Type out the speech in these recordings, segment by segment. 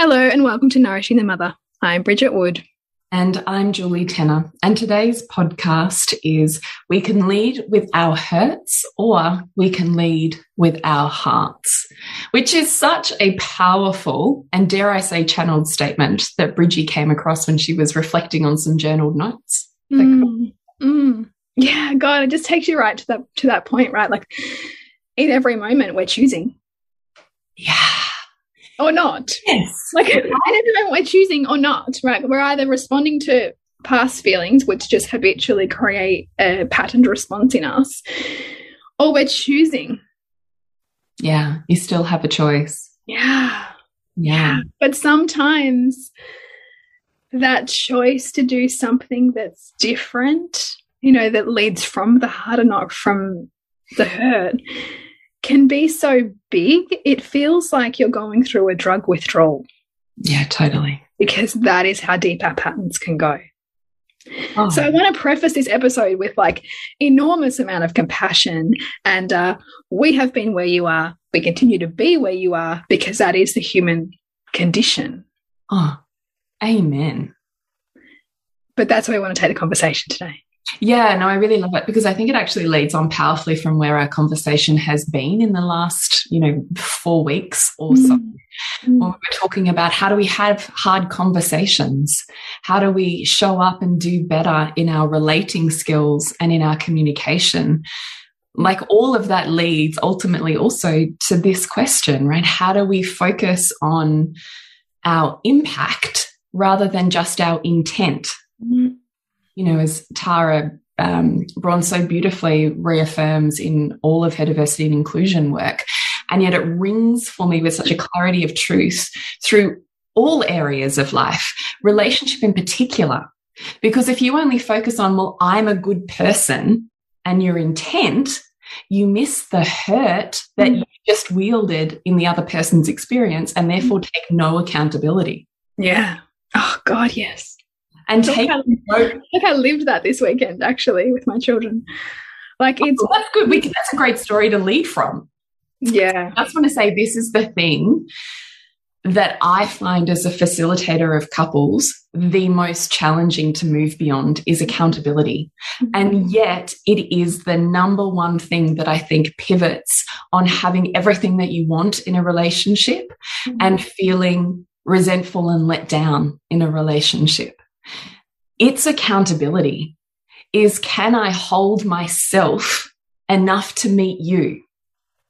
Hello, and welcome to Nourishing the Mother. I'm Bridget Wood. And I'm Julie Tenner. And today's podcast is We Can Lead with Our Hurts or We Can Lead with Our Hearts, which is such a powerful and, dare I say, channeled statement that Bridgie came across when she was reflecting on some journaled notes. Mm, mm. Yeah, God, it just takes you right to that to that point, right? Like in every moment we're choosing. Yeah or not. Yes. Like time we're choosing or not, right? We're either responding to past feelings, which just habitually create a patterned response in us, or we're choosing. Yeah, you still have a choice. Yeah. Yeah. But sometimes that choice to do something that's different, you know, that leads from the heart and not from the hurt, can be so big, it feels like you're going through a drug withdrawal. Yeah, totally. Because that is how deep our patterns can go. Oh. So I want to preface this episode with like enormous amount of compassion and uh, we have been where you are. We continue to be where you are because that is the human condition. Oh, amen. But that's where I want to take the conversation today. Yeah, no, I really love it because I think it actually leads on powerfully from where our conversation has been in the last, you know, four weeks or so. Mm. When we're talking about how do we have hard conversations? How do we show up and do better in our relating skills and in our communication? Like all of that leads ultimately also to this question, right? How do we focus on our impact rather than just our intent? Mm you know, as Tara um, so beautifully reaffirms in all of her diversity and inclusion work. And yet it rings for me with such a clarity of truth through all areas of life, relationship in particular. Because if you only focus on, well, I'm a good person and your intent, you miss the hurt that you just wielded in the other person's experience and therefore take no accountability. Yeah. Oh, God, yes and take like I lived that this weekend actually with my children. Like it's oh, that's good. We that's a great story to lead from. Yeah, I just want to say this is the thing that I find as a facilitator of couples the most challenging to move beyond is accountability. Mm -hmm. And yet it is the number one thing that I think pivots on having everything that you want in a relationship mm -hmm. and feeling resentful and let down in a relationship. It's accountability is can I hold myself enough to meet you?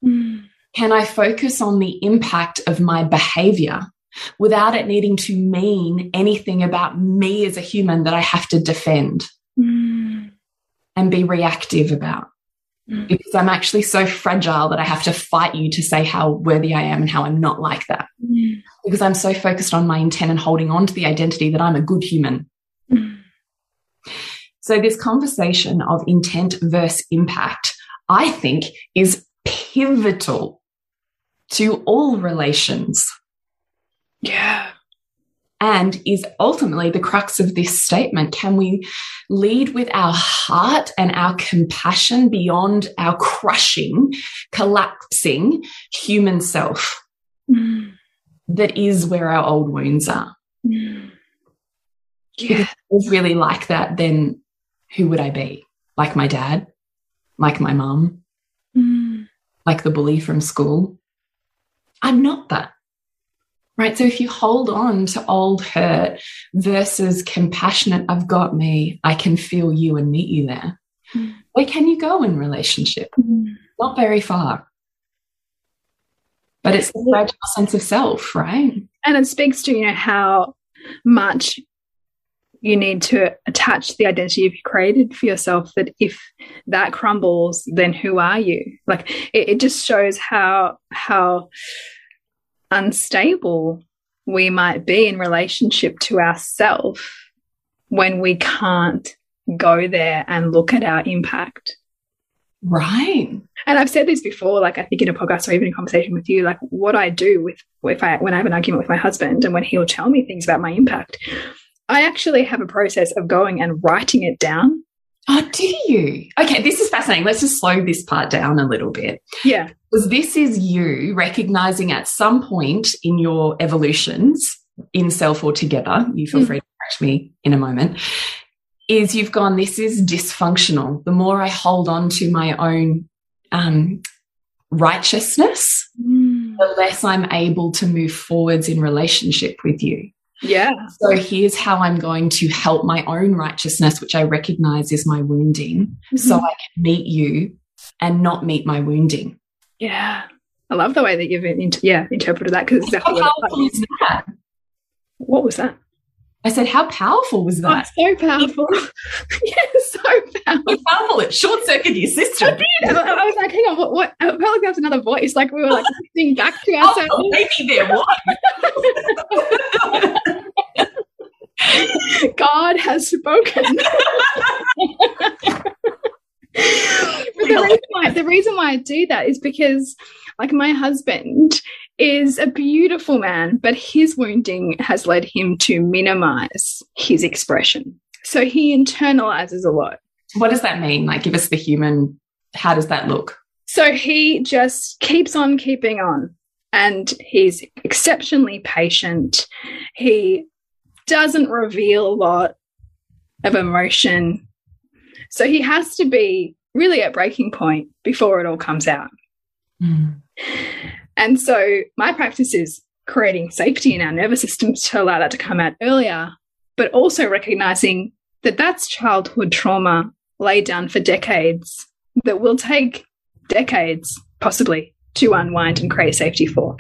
Mm. Can I focus on the impact of my behavior without it needing to mean anything about me as a human that I have to defend mm. and be reactive about? Mm. Because I'm actually so fragile that I have to fight you to say how worthy I am and how I'm not like that. Mm. Because I'm so focused on my intent and holding on to the identity that I'm a good human so this conversation of intent versus impact, I think is pivotal to all relations. Yeah. and is ultimately the crux of this statement. Can we lead with our heart and our compassion beyond our crushing, collapsing human self? Mm. That is where our old wounds are. Mm. Yeah. If it was really like that, then who would I be? Like my dad? Like my mum? Mm. Like the bully from school? I'm not that right? So if you hold on to old hurt versus compassionate, I've got me, I can feel you and meet you there. Mm. Where can you go in relationship? Mm. Not very far. But it's the fragile sense of self, right? And it speaks to, you know, how much you need to attach the identity you've created for yourself that if that crumbles then who are you like it, it just shows how how unstable we might be in relationship to ourself when we can't go there and look at our impact. Right. And I've said this before, like I think in a podcast or even in conversation with you, like what I do with if I when I have an argument with my husband and when he'll tell me things about my impact, I actually have a process of going and writing it down. Oh, do you? Okay, this is fascinating. Let's just slow this part down a little bit. Yeah. Because this is you recognizing at some point in your evolutions, in self or together, you feel mm. free to correct me in a moment, is you've gone, this is dysfunctional. The more I hold on to my own um, righteousness, mm. the less I'm able to move forwards in relationship with you. Yeah. So here's how I'm going to help my own righteousness, which I recognize is my wounding, mm -hmm. so I can meet you and not meet my wounding. Yeah. I love the way that you've inter yeah, interpreted that because exactly How powerful is that? What was that? I said, how powerful was that? Oh, so powerful. yeah, so powerful. So powerful. It short circuited your system. I did. I, was like, hang on, what? what? I felt like there was another voice. Like we were like listening back to oh, ourselves. Oh, maybe there was. God has spoken the, reason why, the reason why I do that is because, like, my husband is a beautiful man, but his wounding has led him to minimize his expression. So he internalizes a lot. What does that mean? Like, give us the human, how does that look? So he just keeps on keeping on and he's exceptionally patient. He doesn't reveal a lot of emotion so he has to be really at breaking point before it all comes out. Mm. And so my practice is creating safety in our nervous system to allow that to come out earlier, but also recognizing that that's childhood trauma laid down for decades that will take decades, possibly, to unwind and create safety for.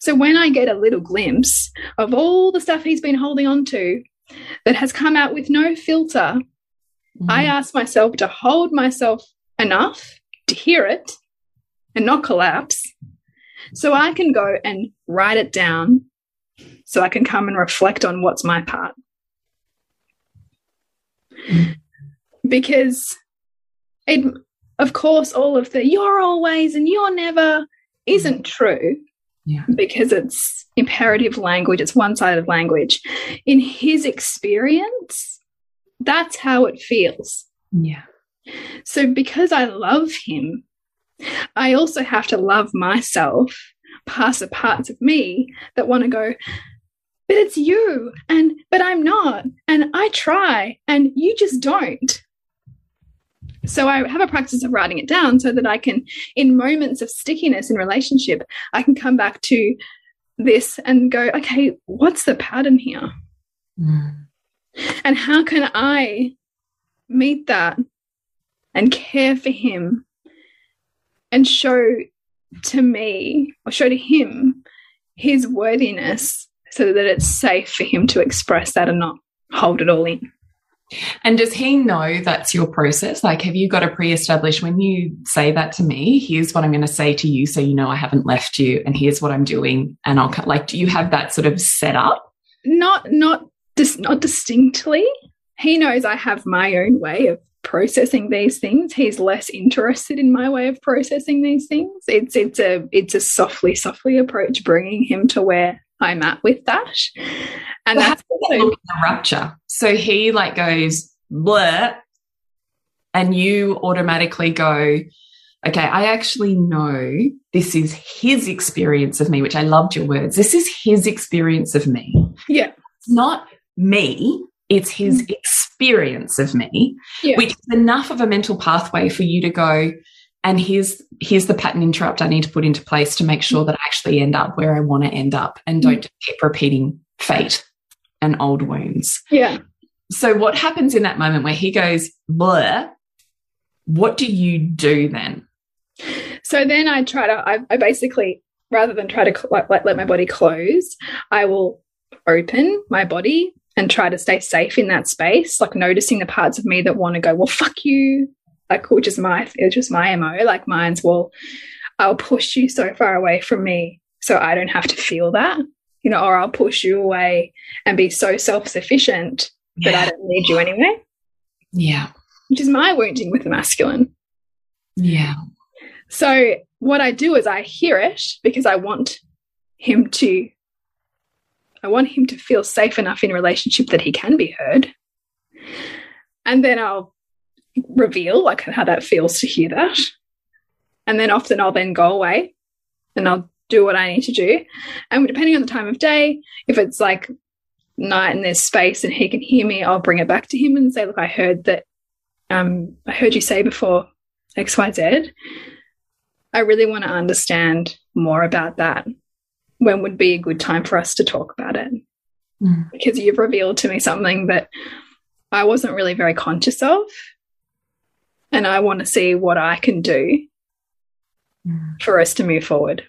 So when I get a little glimpse of all the stuff he's been holding on to that has come out with no filter Mm. I ask myself to hold myself enough to hear it and not collapse so I can go and write it down so I can come and reflect on what's my part. Mm. Because it, of course, all of the you're always and you're never isn't mm. true. Yeah. Because it's imperative language, it's one sided language. In his experience, that's how it feels. Yeah. So because I love him, I also have to love myself past the parts of me that want to go, but it's you, and but I'm not, and I try, and you just don't. So I have a practice of writing it down so that I can, in moments of stickiness in relationship, I can come back to this and go, okay, what's the pattern here? Mm. And how can I meet that and care for him and show to me or show to him his worthiness so that it's safe for him to express that and not hold it all in. And does he know that's your process? Like, have you got a pre established when you say that to me? Here's what I'm going to say to you so you know I haven't left you, and here's what I'm doing. And I'll like, do you have that sort of set up? Not, not just not distinctly. He knows I have my own way of processing these things. He's less interested in my way of processing these things. It's it's a it's a softly softly approach, bringing him to where I'm at with that. And But that's that look in a rupture. So he like goes blur, and you automatically go, okay, I actually know this is his experience of me, which I loved your words. This is his experience of me. yeah, It's not me. It's his mm. experience of me, Yeah. which is enough of a mental pathway for you to go. And here's here's the pattern interrupt I need to put into place to make sure that I actually end up where I want to end up, and mm. don't just keep repeating fate and old wounds. yeah. So what happens in that moment where he goes blur? What do you do then? So then I try to, I, I basically, rather than try to like, like, let my body close, I will open my body and try to stay safe in that space, like noticing the parts of me that want to go, well, fuck you, like, which is my, it's just my MO, like mine's, well, I'll push you so far away from me so I don't have to feel that, you know, or I'll push you away and be so self sufficient that I don't need you anyway, Yeah. which is my wounding with the masculine. Yeah. So what I do is I hear it because I want him to I want him to feel safe enough in a relationship that he can be heard. And then I'll reveal like how that feels to hear that. And then often I'll then go away and I'll do what I need to do. And depending on the time of day, if it's like night and there's space and he can hear me, I'll bring it back to him and say, look, I heard that um I heard you say before XYZ. I really want to understand more about that. When would be a good time for us to talk about it? Mm. Because you've revealed to me something that I wasn't really very conscious of. And I want to see what I can do Mm. for us to move forward.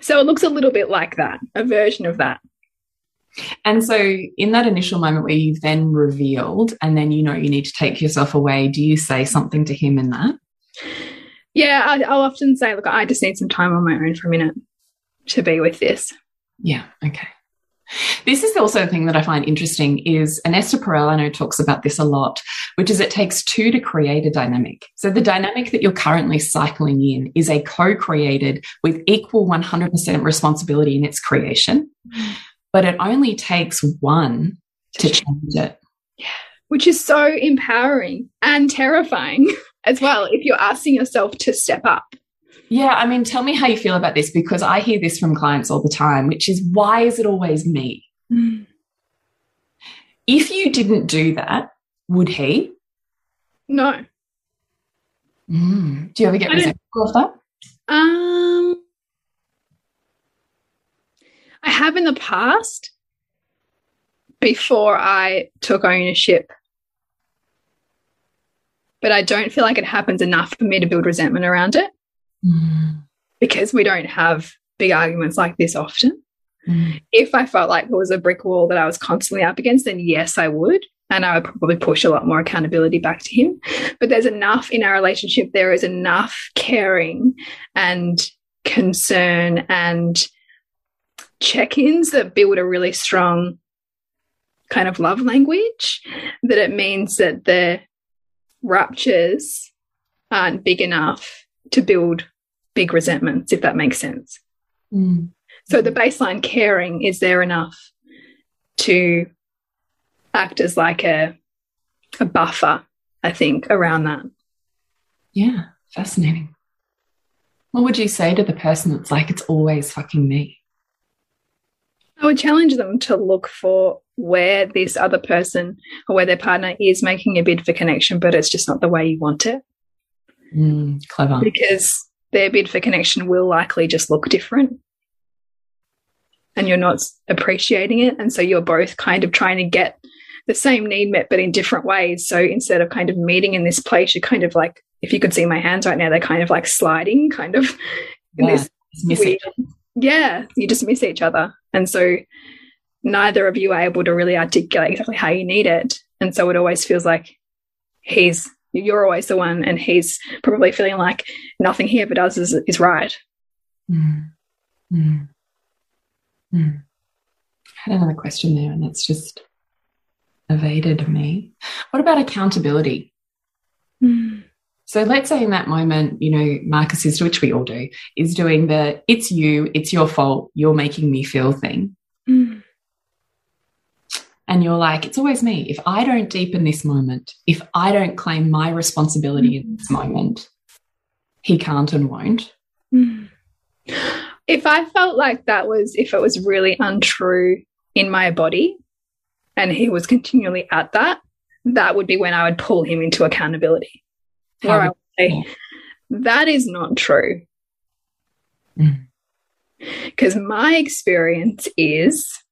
So it looks a little bit like that, a version of that. And so, in that initial moment where you've then revealed, and then you know you need to take yourself away, do you say something to him in that? Yeah, I, I'll often say, look, I just need some time on my own for a minute to be with this. Yeah. Okay. This is also a thing that I find interesting is, and Esther Perel, I know, talks about this a lot, which is it takes two to create a dynamic. So the dynamic that you're currently cycling in is a co-created with equal 100% responsibility in its creation, but it only takes one to change it. Yeah. Which is so empowering and terrifying as well if you're asking yourself to step up. Yeah, I mean, tell me how you feel about this because I hear this from clients all the time, which is why is it always me? If you didn't do that, would he? No. Mm. Do you ever get resentful of that? Um I have in the past before I took ownership. But I don't feel like it happens enough for me to build resentment around it Because we don't have big arguments like this often. Mm. if I felt like there was a brick wall that I was constantly up against, then yes, I would. And I would probably push a lot more accountability back to him. But there's enough in our relationship, there is enough caring and concern and check ins that build a really strong kind of love language that it means that the ruptures aren't big enough to build big resentments, if that makes sense. Mm. So the baseline caring is there enough to act as like a a buffer, I think, around that. Yeah, fascinating. What would you say to the person that's like, it's always fucking me? I would challenge them to look for where this other person or where their partner is making a bid for connection, but it's just not the way you want it. Mm, clever. Because their bid for connection will likely just look different. And you're not appreciating it. And so you're both kind of trying to get the same need met, but in different ways. So instead of kind of meeting in this place, you're kind of like, if you could see my hands right now, they're kind of like sliding, kind of in Yeah, weird- yeah, you just miss each other. And so neither of you are able to really articulate exactly how you need it. And so it always feels like he's, you're always the one, and he's probably feeling like nothing he ever does is, is right. Mm. Mm. Mm. I had another question there, and that's just evaded me. What about accountability? So let's say in that moment, you know, Marcus is, which we all do, is doing the it's you, it's your fault, you're making me feel thing. Mm. and you're like, it's always me. If I don't deepen this moment, if I don't claim my responsibility in this moment, he can't and won't. If I felt like that was, if it was really untrue in my body and he was continually at that, that would be when I would pull him into accountability. Where I would say, that is not true. Because mm. my experience is,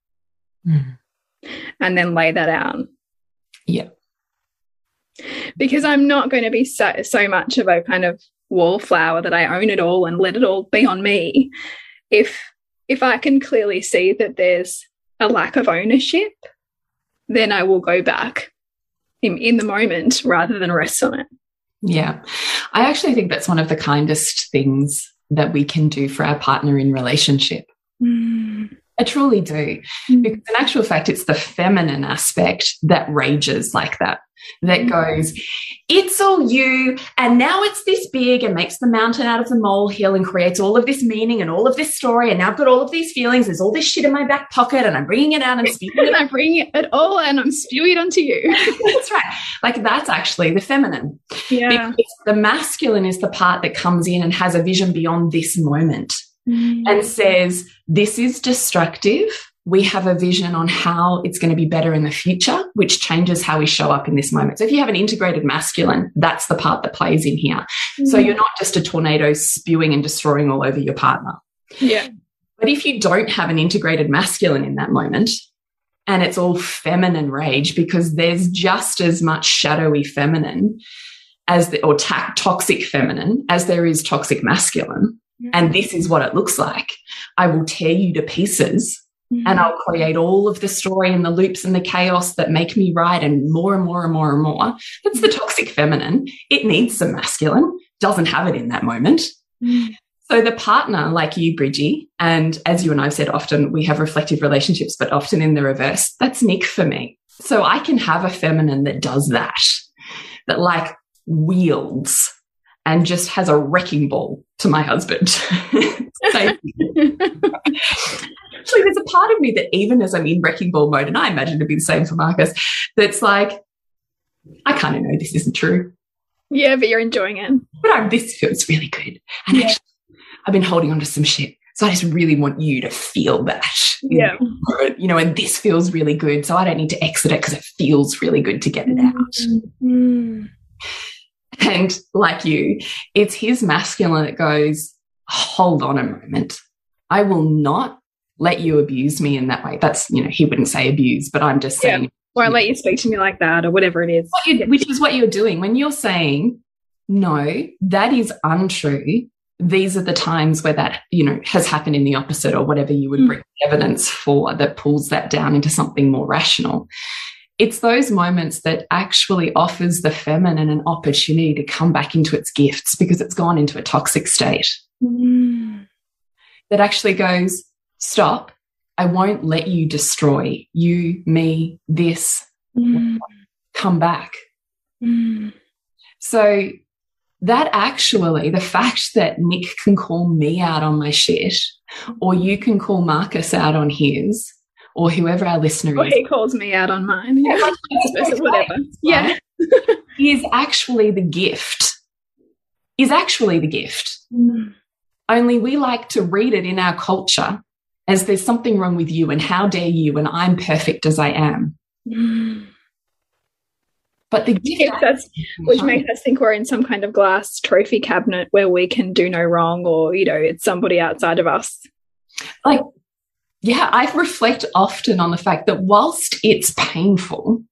mm. And then lay that out. Yeah. Because I'm not going to be so, so much of a kind of wallflower that I own it all and let it all be on me. If if I can clearly see that there's a lack of ownership, then I will go back in, in the moment rather than rest on it. Yeah. I actually think that's one of the kindest things that we can do for our partner in relationship. Mm. I truly do. Mm. Because in actual fact, it's the feminine aspect that rages like that that mm. goes, it's all you, and now it's this big and makes the mountain out of the molehill and creates all of this meaning and all of this story. And now I've got all of these feelings. There's all this shit in my back pocket, and I'm bringing it out and spewing it. I'm bringing it all, and I'm spewing it onto you. that's right. Like that's actually the feminine. Yeah. Because the masculine is the part that comes in and has a vision beyond this moment. Mm. and says, This is destructive we have a vision on how it's going to be better in the future, which changes how we show up in this moment. So if you have an integrated masculine, that's the part that plays in here. Mm. So you're not just a tornado spewing and destroying all over your partner. Yeah. But if you don't have an integrated masculine in that moment, and it's all feminine rage because there's just as much shadowy feminine as the, or toxic feminine as there is toxic masculine. Mm. And this is what it looks like. I will tear you to pieces and mm-hmm. I'll create all of the story and the loops and the chaos that make me right and more and more and more and more. That's the toxic feminine. It needs some masculine, doesn't have it in that moment. Mm. So the partner, like you, Bridgie, and as you and I've said often, we have reflective relationships, but often in the reverse. That's Nick for me. So I can have a feminine that does that, that like wields and just has a wrecking ball to my husband. actually, there's a part of me that even as I'm in wrecking ball mode, and I imagine it'd be the same for Marcus, that's like, I kind of know this isn't true. Yeah, but you're enjoying it. But I'm, this feels really good. And yeah. actually, I've been holding on to some shit. So I just really want you to feel that. Yeah. You know, and this feels really good. So I don't need to exit it because it feels really good to get it out. Mm. And like you, it's his masculine that goes, hold on a moment. I will not let you abuse me in that way. That's, you know, he wouldn't say abuse, but I'm just saying. Yeah. Or I let you speak to me like that or whatever it is. which is what you're doing. When you're saying, no, that is untrue. These are the times where that, you know, has happened in the opposite or whatever you would mm. bring evidence for that pulls that down into something more rational. It's those moments that actually offers the feminine an opportunity to come back into its gifts because it's gone into a toxic state. Mm. That actually goes, stop. I won't let you destroy you, me, this. Mm. Come back. Mm. So that actually, the fact that Nick can call me out on my shit, or you can call Marcus out on his, or whoever our listener or is. he calls me out on mine. Yeah. whatever. Yeah. is actually the gift. Is actually the gift. Mm. Only we like to read it in our culture as there's something wrong with you and how dare you and I'm perfect as I am. But the gift that's, which makes us think we're in some kind of glass trophy cabinet where we can do no wrong or, you know, it's somebody outside of us. Like, yeah, I reflect often on the fact that whilst it's painful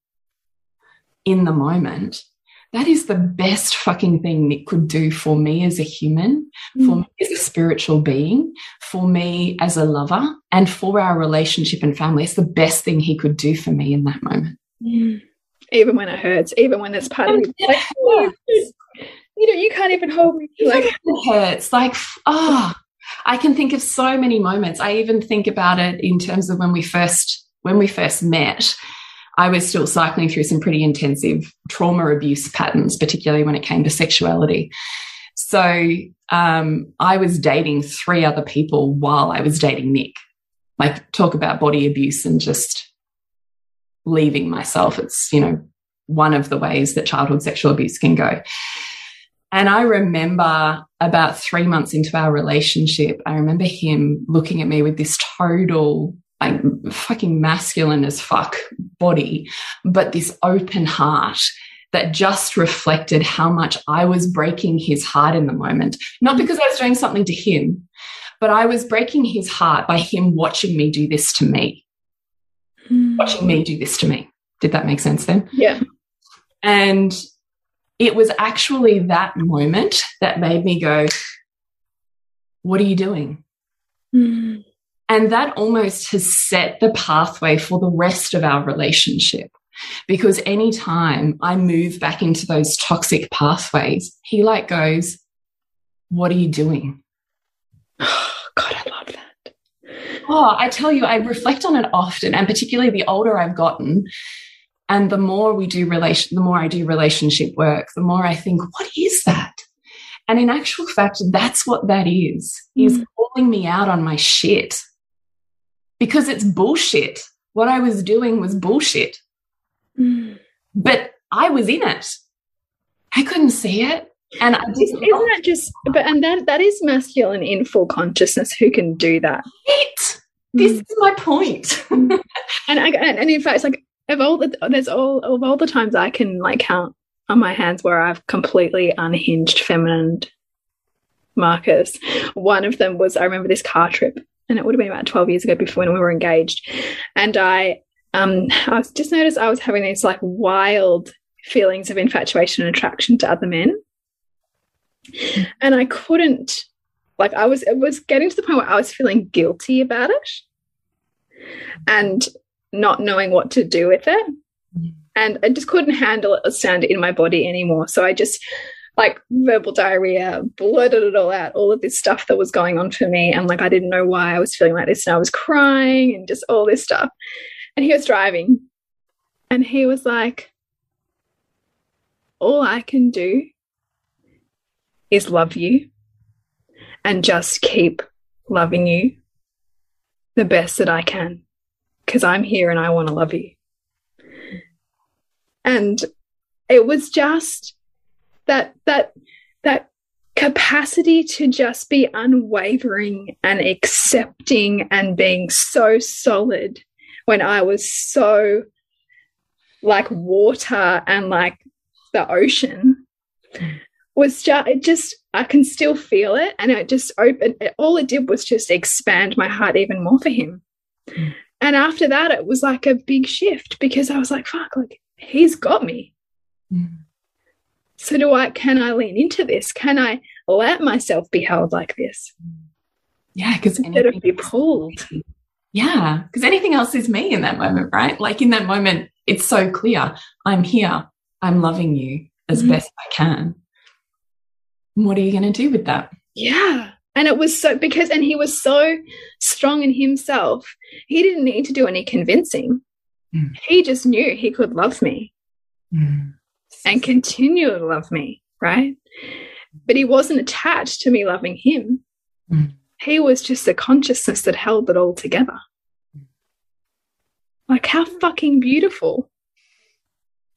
in the moment, that is the best fucking thing Nick could do for me as a human, mm. for me as a spiritual being, for me as a lover, and for our relationship and family. It's the best thing he could do for me in that moment. Mm. Even when it hurts, even when it's part and of you. Like, you know, you can't even hold me. Like it hurts. Like, oh, I can think of so many moments. I even think about it in terms of when we first when we first met I was still cycling through some pretty intensive trauma abuse patterns, particularly when it came to sexuality. So um, I was dating three other people while I was dating Nick. Like, talk about body abuse and just leaving myself. It's, you know, one of the ways that childhood sexual abuse can go. And I remember about three months into our relationship, I remember him looking at me with this total, like fucking masculine as fuck body, but this open heart that just reflected how much I was breaking his heart in the moment. Not because I was doing something to him, but I was breaking his heart by him watching me do this to me. Mm. Watching me do this to me. Did that make sense then? Yeah. And it was actually that moment that made me go, What are you doing? Mm. And that almost has set the pathway for the rest of our relationship. Because anytime I move back into those toxic pathways, he like goes, What are you doing? Oh, God, I love that. Oh, I tell you, I reflect on it often, and particularly the older I've gotten, and the more we do relation, the more I do relationship work, the more I think, what is that? And in actual fact, that's what that is, mm. is calling me out on my shit. Because it's bullshit. What I was doing was bullshit. Mm. But I was in it. I couldn't see it. And I isn't that just but and that that is masculine in full consciousness who can do that. It. This mm. is my point. And I and, and in fact it's like of all the there's all of all the times I can like count on my hands where I've completely unhinged feminine markers. One of them was I remember this car trip, and it would have been about 12 years ago before when we were engaged. And I um I was just noticed I was having these like wild feelings of infatuation and attraction to other men. And I couldn't like I was it was getting to the point where I was feeling guilty about it. And not knowing what to do with it. Mm-hmm. And I just couldn't handle it or stand it in my body anymore. So I just like verbal diarrhea, blurted it all out, all of this stuff that was going on for me. And like, I didn't know why I was feeling like this. And I was crying and just all this stuff. And he was driving and he was like, All I can do is love you and just keep loving you the best that I can because I'm here and I want to love you. And it was just that that that capacity to just be unwavering and accepting and being so solid when I was so like water and like the ocean was just it just I can still feel it and it just opened all it did was just expand my heart even more for him. Mm. And after that, it was like a big shift because I was like, fuck, like he's got me. Mm. So do I can I lean into this? Can I let myself be held like this? Yeah, because instead of be pulled. Yeah, because anything else is me in that moment, right? Like in that moment, it's so clear. I'm here. I'm loving you as mm -hmm. best I can. What are you going to do with that? Yeah. And it was so because, and he was so strong in himself, he didn't need to do any convincing. Mm. He just knew he could love me mm. and continue to love me, right? But he wasn't attached to me loving him. Mm. He was just the consciousness that held it all together. Like, how fucking beautiful.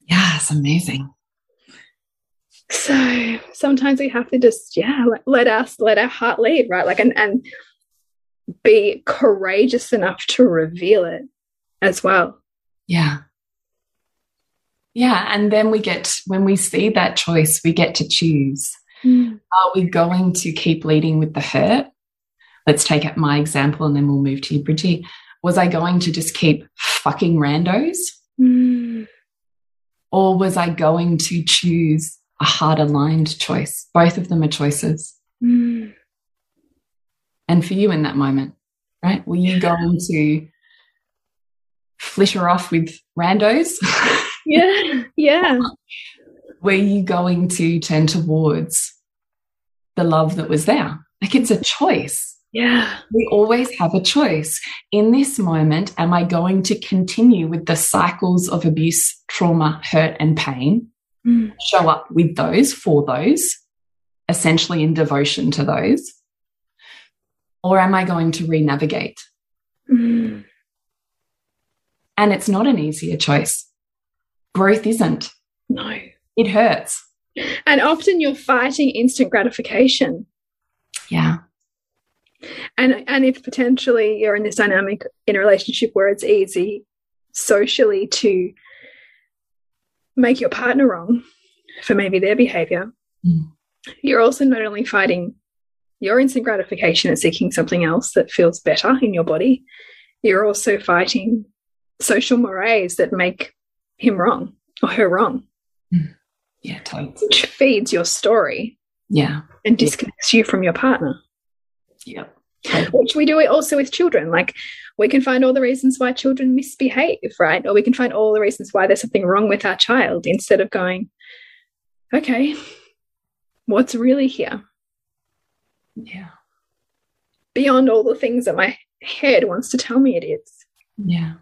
Yeah, it's amazing. So sometimes we have to just, yeah, let, let us let our heart lead, right? Like, and, and be courageous enough to reveal it as well. Yeah. Yeah. And then we get, when we see that choice, we get to choose. Mm. Are we going to keep leading with the hurt? Let's take my example and then we'll move to you, Bridgie. Was I going to just keep fucking randos? Mm. Or was I going to choose a heart aligned choice. Both of them are choices. Mm. And for you in that moment, right? Were you going to flitter off with randos? yeah, yeah. Were you going to turn towards the love that was there? Like it's a choice. Yeah. We always have a choice. In this moment, am I going to continue with the cycles of abuse, trauma, hurt, and pain? Mm. show up with those for those, essentially in devotion to those? Or am I going to re navigate? Mm. And it's not an easier choice. Growth isn't. No. It hurts. And often you're fighting instant gratification. Yeah. And and if potentially you're in this dynamic in a relationship where it's easy socially to make your partner wrong for maybe their behavior, mm. you're also not only fighting your instant gratification and seeking something else that feels better in your body, you're also fighting social mores that make him wrong or her wrong. Mm. Yeah, totally. Which feeds your story. Yeah. And disconnects yeah. you from your partner. Yeah. Which we do it also with children. Like we can find all the reasons why children misbehave, right? Or we can find all the reasons why there's something wrong with our child instead of going, okay, what's really here? Yeah. Beyond all the things that my head wants to tell me it is. Yeah.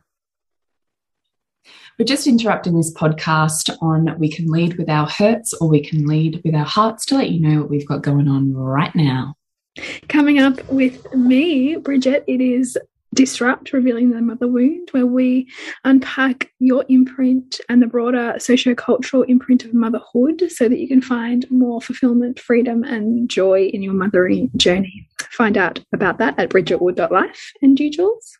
We're just interrupting this podcast on we can lead with our hurts or we can lead with our hearts to let you know what we've got going on right now. Coming up with me, Bridget, it is Disrupt, Revealing the Mother Wound, where we unpack your imprint and the broader socio-cultural imprint of motherhood so that you can find more fulfillment, freedom, and joy in your mothering journey. Find out about that at bridgetwood.life. And you, Jules?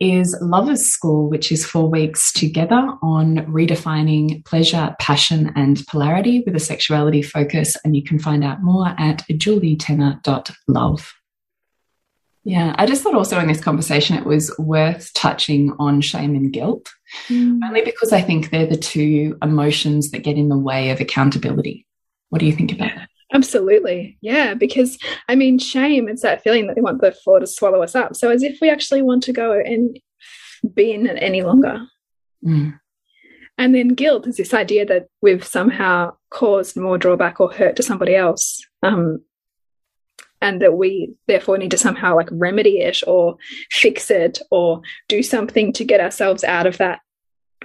Is Lovers School, which is four weeks together on redefining pleasure, passion, and polarity with a sexuality focus. And you can find out more at julietenner.love. Yeah, I just thought also in this conversation it was worth touching on shame and guilt, mm. only because I think they're the two emotions that get in the way of accountability. What do you think about that? Absolutely. Yeah. Because I mean, shame, it's that feeling that we want the floor to swallow us up. So as if we actually want to go and be in it any longer. Mm. And then guilt is this idea that we've somehow caused more drawback or hurt to somebody else. Um, and that we therefore need to somehow like remedy it or fix it or do something to get ourselves out of that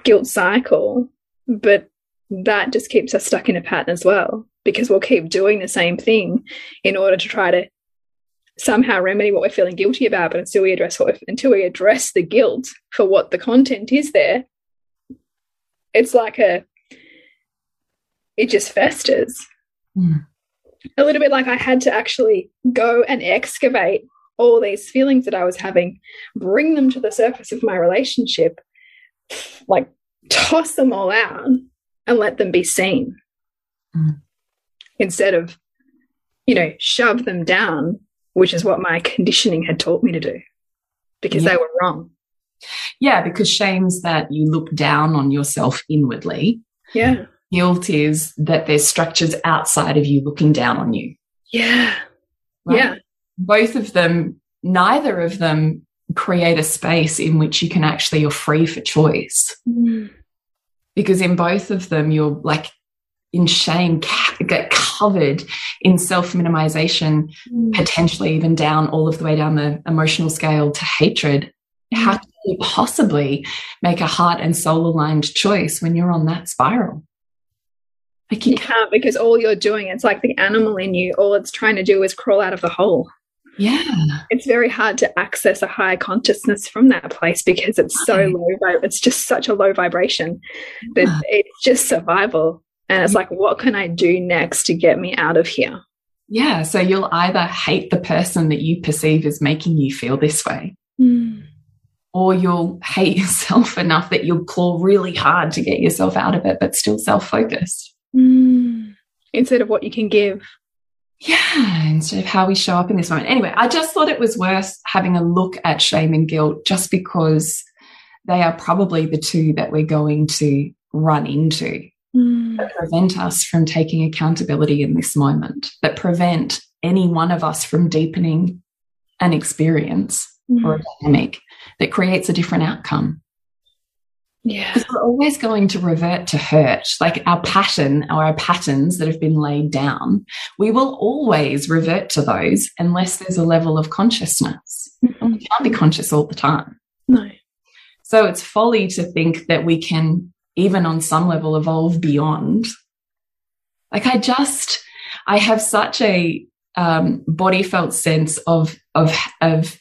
guilt cycle. But that just keeps us stuck in a pattern as well because we'll keep doing the same thing in order to try to somehow remedy what we're feeling guilty about. But until we address what until we address the guilt for what the content is there, it's like a it just festers. Mm. A little bit like I had to actually go and excavate all these feelings that I was having, bring them to the surface of my relationship, like toss them all out and let them be seen. Mm instead of, you know, shove them down, which is what my conditioning had taught me to do because yeah. they were wrong. Yeah, because shame's that you look down on yourself inwardly. Yeah. Guilt is that there's structures outside of you looking down on you. Yeah. Right? Yeah. Both of them, neither of them create a space in which you can actually, you're free for choice. Mm. Because in both of them, you're like in shame, get covered in self minimization, mm. potentially even down all of the way down the emotional scale to hatred. Mm. How can you possibly make a heart and soul aligned choice when you're on that spiral? Like you, you can't because all you're doing, it's like the animal in you, all it's trying to do is crawl out of the hole. Yeah. It's very hard to access a higher consciousness from that place because it's so low. It's just such a low vibration that yeah. it's just survival. And it's like, what can I do next to get me out of here? Yeah. So you'll either hate the person that you perceive as making you feel this way, mm. or you'll hate yourself enough that you'll claw really hard to get yourself out of it, but still self focused. Mm. Instead of what you can give. Yeah, instead of how we show up in this moment. Anyway, I just thought it was worth having a look at shame and guilt just because they are probably the two that we're going to run into mm. that prevent us from taking accountability in this moment, that prevent any one of us from deepening an experience mm. or a dynamic that creates a different outcome. Yeah. Because we're always going to revert to hurt. Like our pattern or our patterns that have been laid down, we will always revert to those unless there's a level of consciousness. Mm -hmm. We can't be conscious all the time. No. So it's folly to think that we can even on some level evolve beyond. Like I just, I have such a um, body felt sense of, of, of,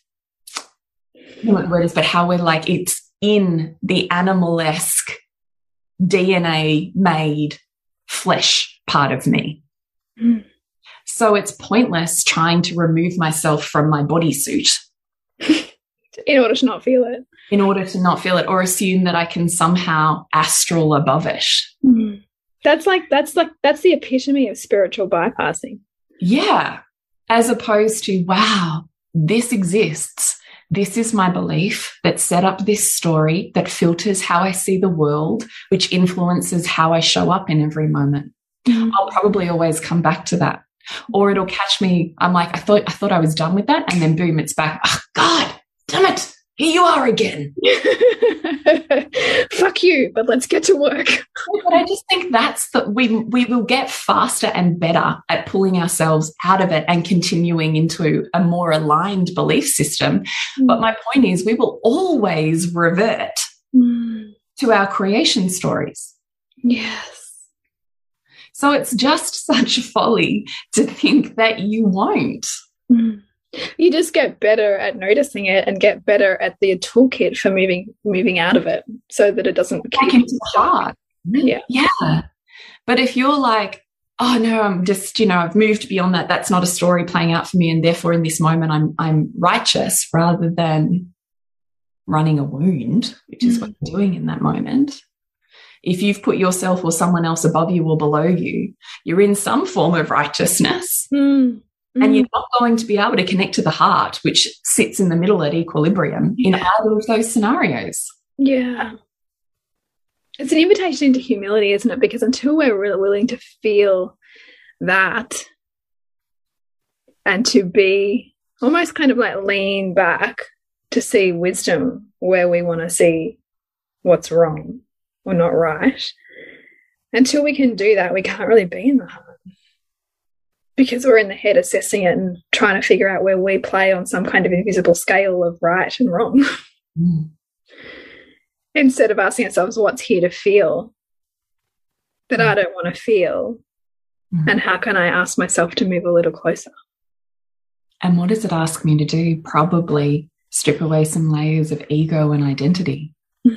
what the word is, but how we're like, it's in the animalesque DNA made flesh part of me. Mm. So it's pointless trying to remove myself from my bodysuit. in order to not feel it. In order to not feel it or assume that I can somehow astral above it. Mm. That's like that's like that's the epitome of spiritual bypassing. Yeah. As opposed to, wow, this exists. This is my belief that set up this story that filters how I see the world, which influences how I show up in every moment. Mm. I'll probably always come back to that. Or it'll catch me. I'm like, I thought I thought I was done with that. And then boom, it's back. Oh, God, damn it here you are again. Fuck you, but let's get to work. but I just think that's that we we will get faster and better at pulling ourselves out of it and continuing into a more aligned belief system. Mm. But my point is we will always revert mm. to our creation stories. Yes. So it's just such folly to think that you won't. Mm you just get better at noticing it and get better at the toolkit for moving moving out of it so that it doesn't keep into the heart. Yeah. Yeah. But if you're like, oh no, I'm just, you know, I've moved beyond that. That's not a story playing out for me. And therefore in this moment I'm I'm righteous rather than running a wound, which is mm. what you're doing in that moment. If you've put yourself or someone else above you or below you, you're in some form of righteousness. Mm. Mm. And you're not going to be able to connect to the heart, which sits in the middle at equilibrium in either of those scenarios. Yeah. It's an invitation into humility, isn't it? Because until we're really willing to feel that and to be almost kind of like lean back to see wisdom where we want to see what's wrong or not right, until we can do that, we can't really be in the heart because we're in the head assessing it and trying to figure out where we play on some kind of invisible scale of right and wrong. Mm. Instead of asking ourselves, what's here to feel that mm. I don't want to feel? Mm. And how can I ask myself to move a little closer? And what does it ask me to do? Probably strip away some layers of ego and identity.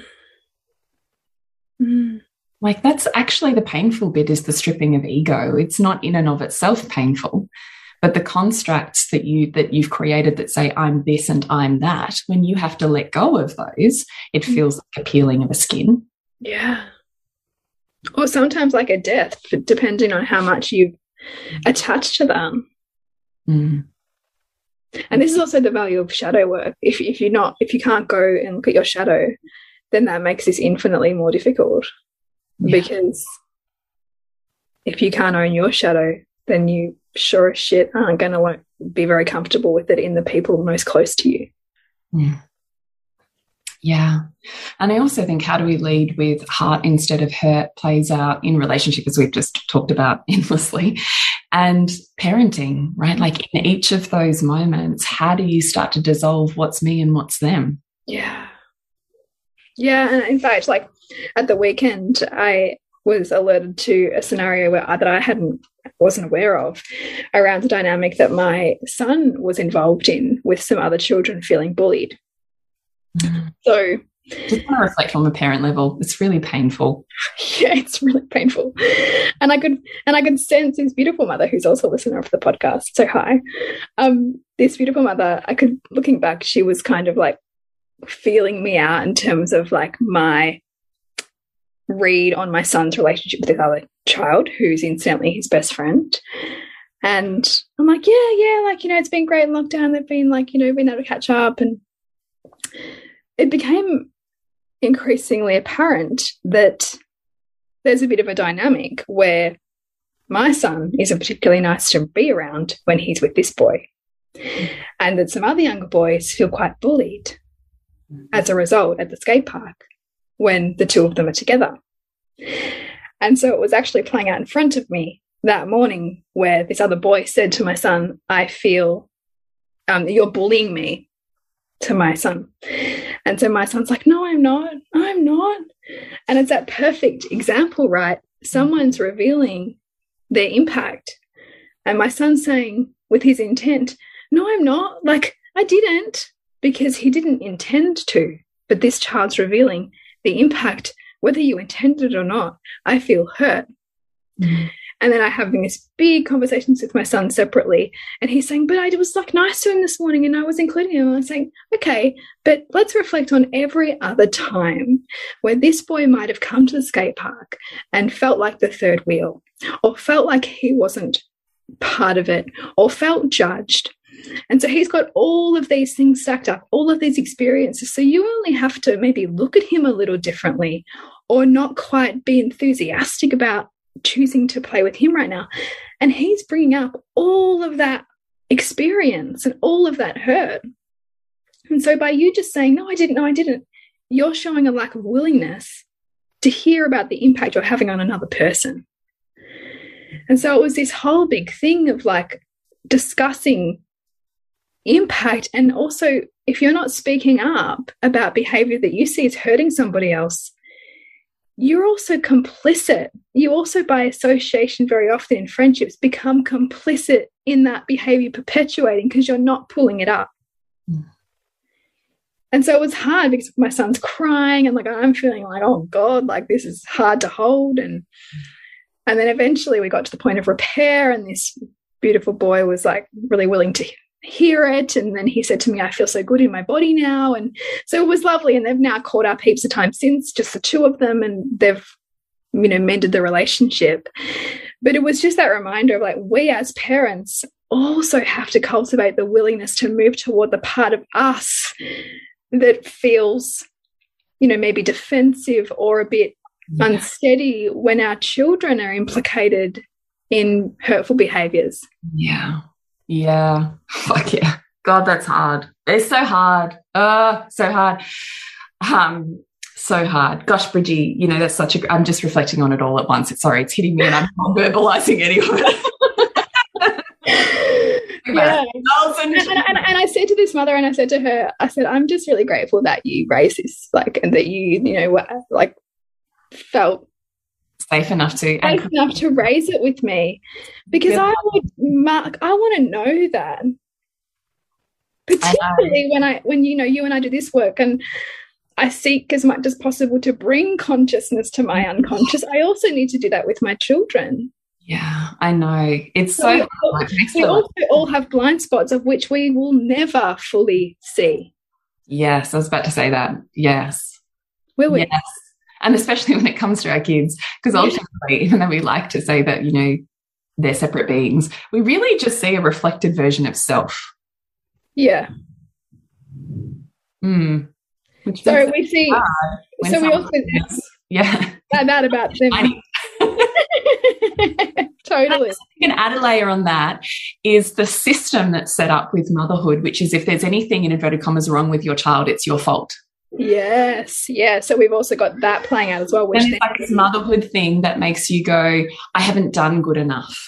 Mm. Like that's actually the painful bit is the stripping of ego. It's not in and of itself painful, but the constructs that you that you've created that say I'm this and I'm that, when you have to let go of those, it mm. feels like a peeling of a skin. Yeah. Or sometimes like a death, depending on how much you've attached to them. Mm. And this is also the value of shadow work. If if you're not if you can't go and look at your shadow, then that makes this infinitely more difficult yeah. because if you can't own your shadow, then you sure as shit aren't going to be very comfortable with it in the people most close to you. Mm. Yeah. And I also think how do we lead with heart instead of hurt plays out in relationship, as we've just talked about endlessly, and parenting, right? Like in each of those moments, how do you start to dissolve what's me and what's them? Yeah. Yeah. And in fact, like at the weekend, I was alerted to a scenario where that I hadn't wasn't aware of around the dynamic that my son was involved in with some other children feeling bullied. Mm. So just want to reflect on the parent level. It's really painful. Yeah, it's really painful. And I could and I could sense this beautiful mother who's also a listener of the podcast. So hi. Um, this beautiful mother, I could looking back, she was kind of like feeling me out in terms of like my read on my son's relationship with this other child who's incidentally his best friend. And I'm like, yeah, yeah, like, you know, it's been great in lockdown. They've been like, you know, been able to catch up. And it became increasingly apparent that there's a bit of a dynamic where my son isn't particularly nice to be around when he's with this boy. And that some other younger boys feel quite bullied mm-hmm. as a result at the skate park when the two of them are together. And so it was actually playing out in front of me that morning where this other boy said to my son, I feel um, you're bullying me to my son. And so my son's like, No, I'm not. I'm not. And it's that perfect example, right? Someone's revealing their impact. And my son's saying, with his intent, No, I'm not. Like, I didn't, because he didn't intend to but this child's revealing the impact, whether you intended it or not. I feel hurt. Mm. And then I having this big conversations with my son separately, and he's saying, "But I was like nice to him this morning, and I was including him." And I'm saying, "Okay, but let's reflect on every other time where this boy might have come to the skate park and felt like the third wheel, or felt like he wasn't part of it, or felt judged." And so he's got all of these things stacked up, all of these experiences. So you only have to maybe look at him a little differently or not quite be enthusiastic about choosing to play with him right now. And he's bringing up all of that experience and all of that hurt. And so by you just saying, no, I didn't, no, I didn't, you're showing a lack of willingness to hear about the impact you're having on another person. And so it was this whole big thing of like discussing impact. And also, if you're not speaking up about behavior that you see is hurting somebody else, you're also complicit. You also, by association, very often in friendships, become complicit in that behavior perpetuating because you're not pulling it up. Mm. And so it was hard because my son's crying and like I'm feeling like, oh God, like this is hard to hold. And and then eventually we got to the point of repair, and this beautiful boy was like really willing to hear it. And then he said to me, I feel so good in my body now. And so it was lovely. And they've now caught up heaps of time since, just the two of them, and they've, you know, mended the relationship. But it was just that reminder of like, we as parents also have to cultivate the willingness to move toward the part of us that feels, you know, maybe defensive or a bit yeah. unsteady when our children are implicated in hurtful behaviors. Yeah. Yeah. Fuck yeah. God, that's hard. It's so hard. Uh, so hard. Um, so hard. Gosh, Bridgie, you know, that's such a, I'm just reflecting on it all at once. It's sorry, it's hitting me and I'm not verbalizing any of it. yeah. And, and, and, and, I said to this mother, and I said to her, I said, I'm just really grateful that you raised this, like, and that you, you know, like, felt safe enough to safe enough to raise it with me. Because I would mark I want to know that. Particularly I when I when you know you and I do this work and I seek as much as possible to bring consciousness to my unconscious I also need to do that with my children. Yeah I know. It's so, so we, we also all have blind spots of which we will never fully see. Yes I was about to say that. Yes. Will we? Yes and especially when it comes to our kids because ultimately even though we like to say that you know they're separate beings we really just see a reflected version of self yeah mm. so we see so we also yeah that, that about them totally. Can add a layer on that is the system that's set up with motherhood, which is if there's anything in inverted commas wrong with your child, it's your fault. Yes, yeah. So we've also got that playing out as well. Which and it's like this motherhood thing that makes you go, I haven't done good enough.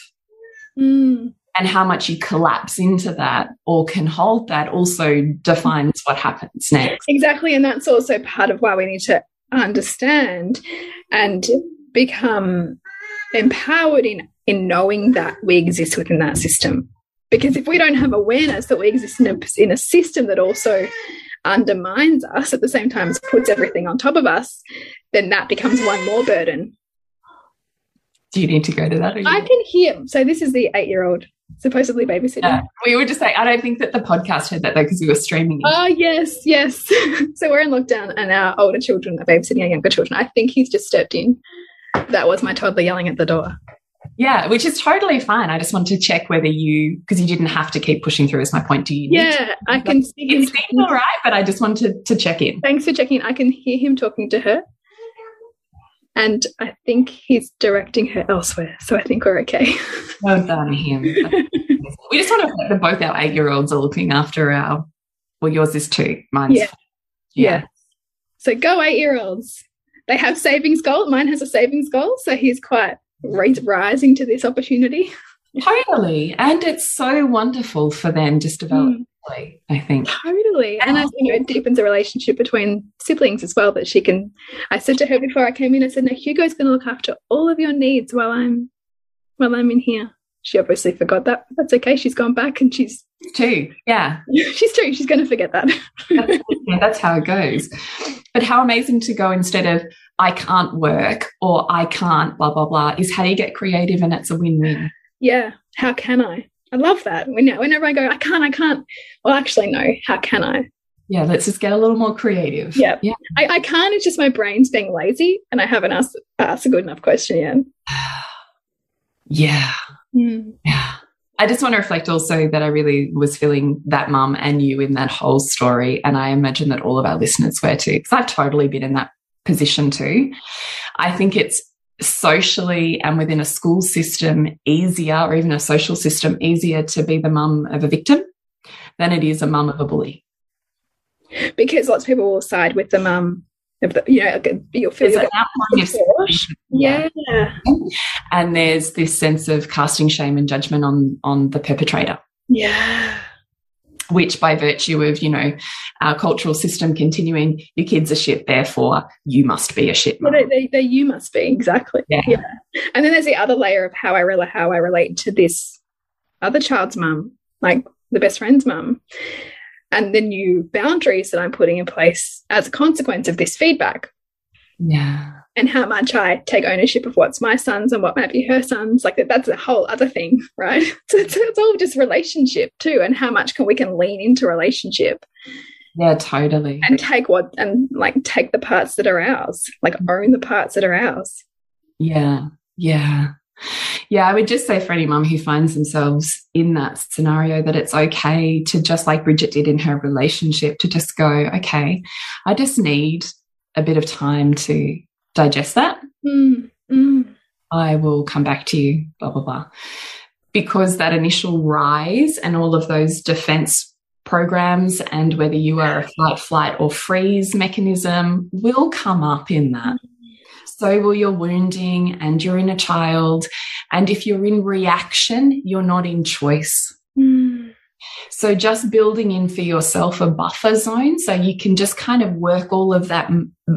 Mm. And how much you collapse into that or can hold that also defines what happens next. Exactly. And that's also part of why we need to understand and become empowered in, in knowing that we exist within that system. Because if we don't have awareness that we exist in a, in a system that also undermines us at the same time as puts everything on top of us, then that becomes one more burden. Do you need to go to that? I can hear. So this is the eight-year-old supposedly babysitting. Yeah. We were just saying, I don't think that the podcast heard that though because we were streaming. It. Oh yes, yes. so we're in lockdown, and our older children are babysitting our younger children. I think he's just stepped in. That was my toddler yelling at the door. Yeah, which is totally fine. I just want to check whether you, because you didn't have to keep pushing through, is my point. Do you? Yeah, I can see It's all right, but I just wanted to check in. Thanks for checking. I can hear him talking to her. And I think he's directing her elsewhere. So I think we're okay. Well done, him. we just want to that both our eight year olds are looking after our, well, yours is two. Mine's, yeah. yeah. yeah. So go eight year olds. They have savings goal. Mine has a savings goal. So he's quite rising to this opportunity. Totally. And it's so wonderful for them just developmentally, mm. I think. Totally. And as you know, it deepens the relationship between siblings as well that she can I said to her before I came in, I said, now Hugo's gonna look after all of your needs while I'm while I'm in here. she obviously forgot that. That's okay. She's gone back and she's two. Yeah. she's two. She's going to forget that. that's, yeah, that's how it goes. But how amazing to go instead of, I can't work or I can't, blah, blah, blah, is how you get creative and it's a win win. Yeah. How can I? I love that. Whenever I go, I can't, I can't. Well, actually, no. How can I? Yeah, let's just get a little more creative. Yeah. yeah. I, I can't. It's just my brain's being lazy and I haven't asked, asked a good enough question yet. yeah. Mm. Yeah. I just want to reflect also that I really was feeling that mum and you in that whole story. And I imagine that all of our listeners were too, because I've totally been in that position to. I think it's socially and within a school system easier, or even a social system easier to be the mum of a victim than it is a mum of a bully. Because lots of people will side with the mum the, you know, you'll feel you'll yeah. yeah. And there's this sense of casting shame and judgment on on the perpetrator. Yeah which by virtue of you know our cultural system continuing your kids are shit therefore you must be a shit well, they, they, you must be exactly. Yeah. yeah. and then there's the other layer of how i really how i relate to this other child's mum like the best friend's mum. And the new boundaries that i'm putting in place as a consequence of this feedback. Yeah and how much I take ownership of what's my son's and what might be her son's. Like that, that's a whole other thing, right? So it's, it's all just relationship too, and how much can we can lean into relationship. Yeah, totally. And take what and like take the parts that are ours, like mm-hmm. own the parts that are ours. Yeah, yeah. Yeah, I would just say for any mum who finds themselves in that scenario that it's okay to just like Bridget did in her relationship to just go, okay, I just need a bit of time to digest that. Mm, mm. I will come back to you, blah, blah, blah. Because that initial rise and all of those defense programs and whether you are a fight, flight, or freeze mechanism will come up in that. So will your wounding and your inner child. And if you're in reaction, you're not in choice. Mm. So just building in for yourself a buffer zone so you can just kind of work all of that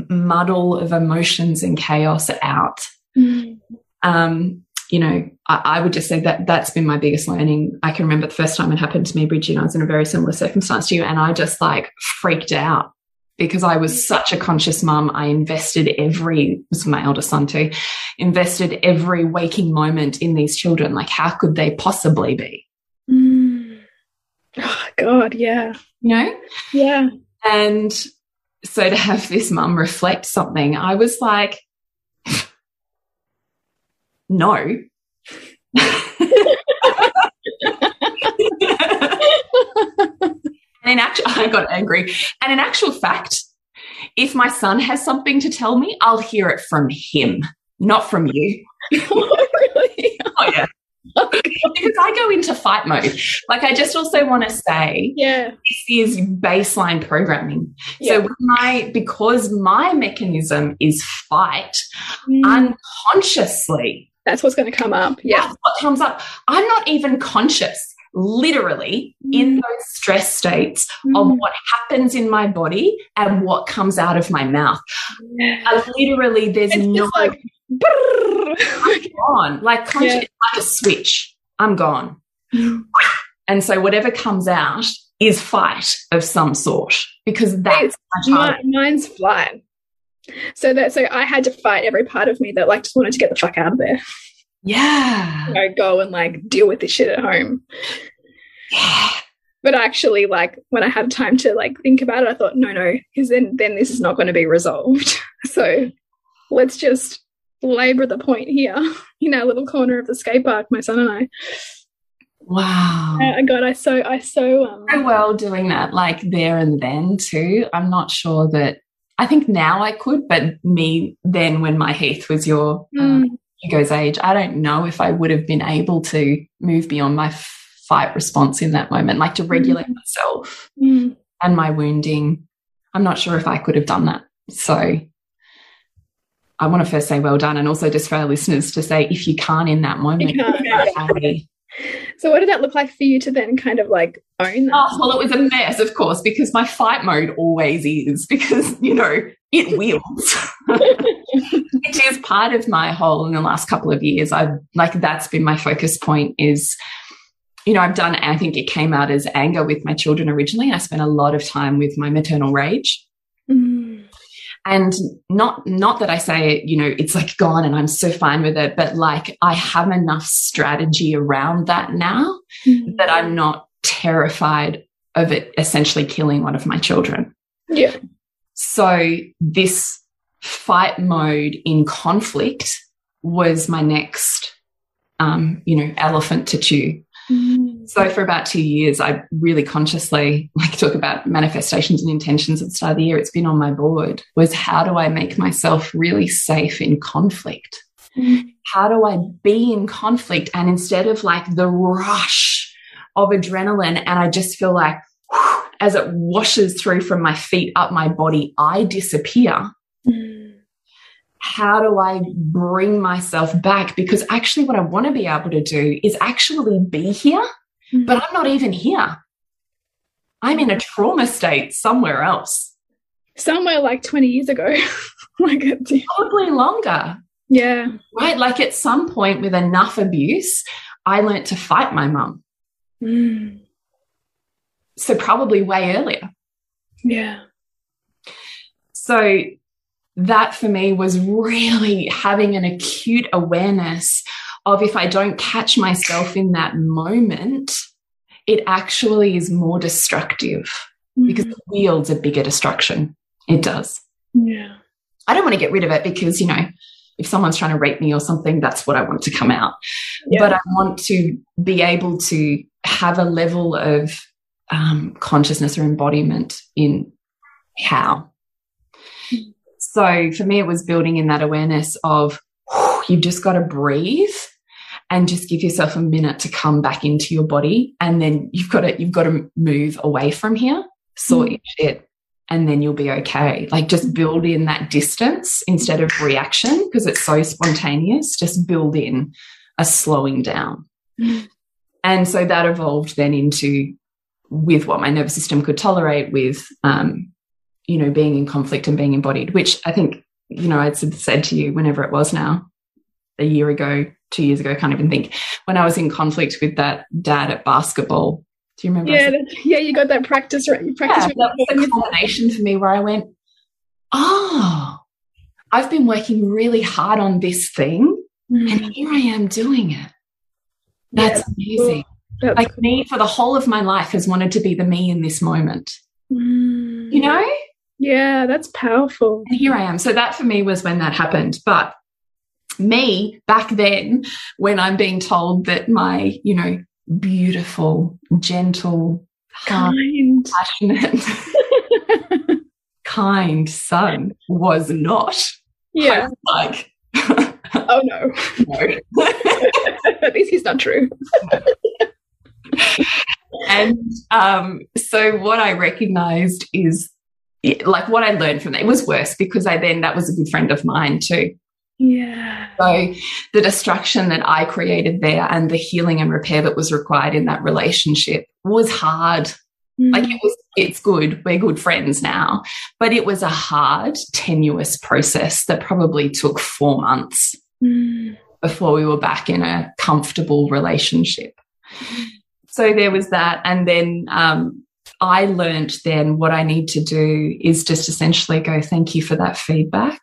muddle of emotions and chaos out. Mm. Um, you know, I, I, would just say that that's been my biggest learning. I can remember the first time it happened to me, Bridget, I was in a very similar circumstance to you, and I just like freaked out because I was such a conscious mum. I invested every, this was my eldest son too, invested every waking moment in these children. Like, how could they possibly be? God, yeah. You know? Yeah. And so to have this mum reflect something, I was like, no. and in actual, I got angry. And in actual fact, if my son has something to tell me, I'll hear it from him, not from you. oh, really? Oh, yeah. Because I go into fight mode. Like I just also want to say, yeah, this is baseline programming. Yeah. So my because my mechanism is fight, mm. unconsciously, that's what's going to come up. Yeah, what comes up. I'm not even conscious. Literally mm. in those stress states mm. of what happens in my body and what comes out of my mouth. Yeah. Uh, literally, there's it's no like I'm gone. Like yeah. like a switch. I'm gone. Mm. and so whatever comes out is fight of some sort because that's my mine's flight. So that so I had to fight every part of me that like just wanted to get the fuck out of there. Yeah. You know, go and like deal with this shit at home. Yeah. But actually, like when I had time to like think about it, I thought, no, no, because then then this is not going to be resolved. so let's just labor the point here in our little corner of the skate park, my son and I. Wow. Uh, God, I so I so um very well doing that like there and then too. I'm not sure that I think now I could, but me then when my Heath was your mm. um, Hugo's age, I don't know if I would have been able to move beyond my fight response in that moment, like to regulate mm. myself mm. and my wounding. I'm not sure if I could have done that. So I want to first say well done, and also just for our listeners to say if you can't in that moment. So what did that look like for you to then kind of like own that? Oh, well, it was a mess, of course, because my fight mode always is because, you know, it wheels. Which is part of my whole in the last couple of years. I've like that's been my focus point is you know, I've done, I think it came out as anger with my children originally. I spent a lot of time with my maternal rage. And not, not that I say, you know, it's like gone and I'm so fine with it, but like I have enough strategy around that now mm. that I'm not terrified of it essentially killing one of my children. Yeah. So this fight mode in conflict was my next, um, you know, elephant to chew Mm. So for about two years, I really consciously like talk about manifestations and intentions at the start of the year. It's been on my board was how do I make myself really safe in conflict? Mm. How do I be in conflict? And instead of like the rush of adrenaline, and I just feel like whew, as it washes through from my feet up my body, I disappear how do I bring myself back? Because actually, what I want to be able to do is actually be here, mm -hmm. but I'm not even here. I'm in a trauma state somewhere else. Somewhere like 20 years ago. like Probably longer. Yeah. Right. Like at some point with enough abuse, I learned to fight my mum. Mm. So probably way earlier. Yeah. So that for me was really having an acute awareness of if I don't catch myself in that moment, it actually is more destructive mm because it wields a bigger destruction. It does. Yeah. I don't want to get rid of it because, you know, if someone's trying to rape me or something, that's what I want to come out. Yeah. But I want to be able to have a level of um, consciousness or embodiment in how so for me, it was building in that awareness of you've just got to breathe and just give yourself a minute to come back into your body. And then you've got to, you've got to move away from here, sort mm. shit, and then you'll be okay. Like just build in that distance instead of reaction because it's so spontaneous. Just build in a slowing down. Mm. And so that evolved then into with what my nervous system could tolerate with um, you know, being in conflict and being embodied, which I think, you know, I'd said to you whenever it was now, a year ago, two years ago, I can't even think, when I was in conflict with that dad at basketball. Do you remember? Yeah, yeah, you got that practice right. Practice yeah, that was a combination for me where I went, oh, I've been working really hard on this thing, mm. and here I am doing it. That's yeah, amazing. That's like cool. me for the whole of my life has wanted to be the me in this moment. Mm. You know? Yeah, that's powerful. And here I am. So that for me was when that happened. But me back then, when I'm being told that my, you know, beautiful, gentle, kind, passionate, kind son was not. Yeah. like, oh no. No. At least he's not true. and um, so what I recognized is like what I learned from that, it was worse because I then, that was a good friend of mine too. Yeah. So the destruction that I created there and the healing and repair that was required in that relationship was hard. Mm. Like it was, it's good. We're good friends now, but it was a hard, tenuous process that probably took four months mm. before we were back in a comfortable relationship. Mm. So there was that. And then, um, I learned then what I need to do is just essentially go, thank you for that feedback.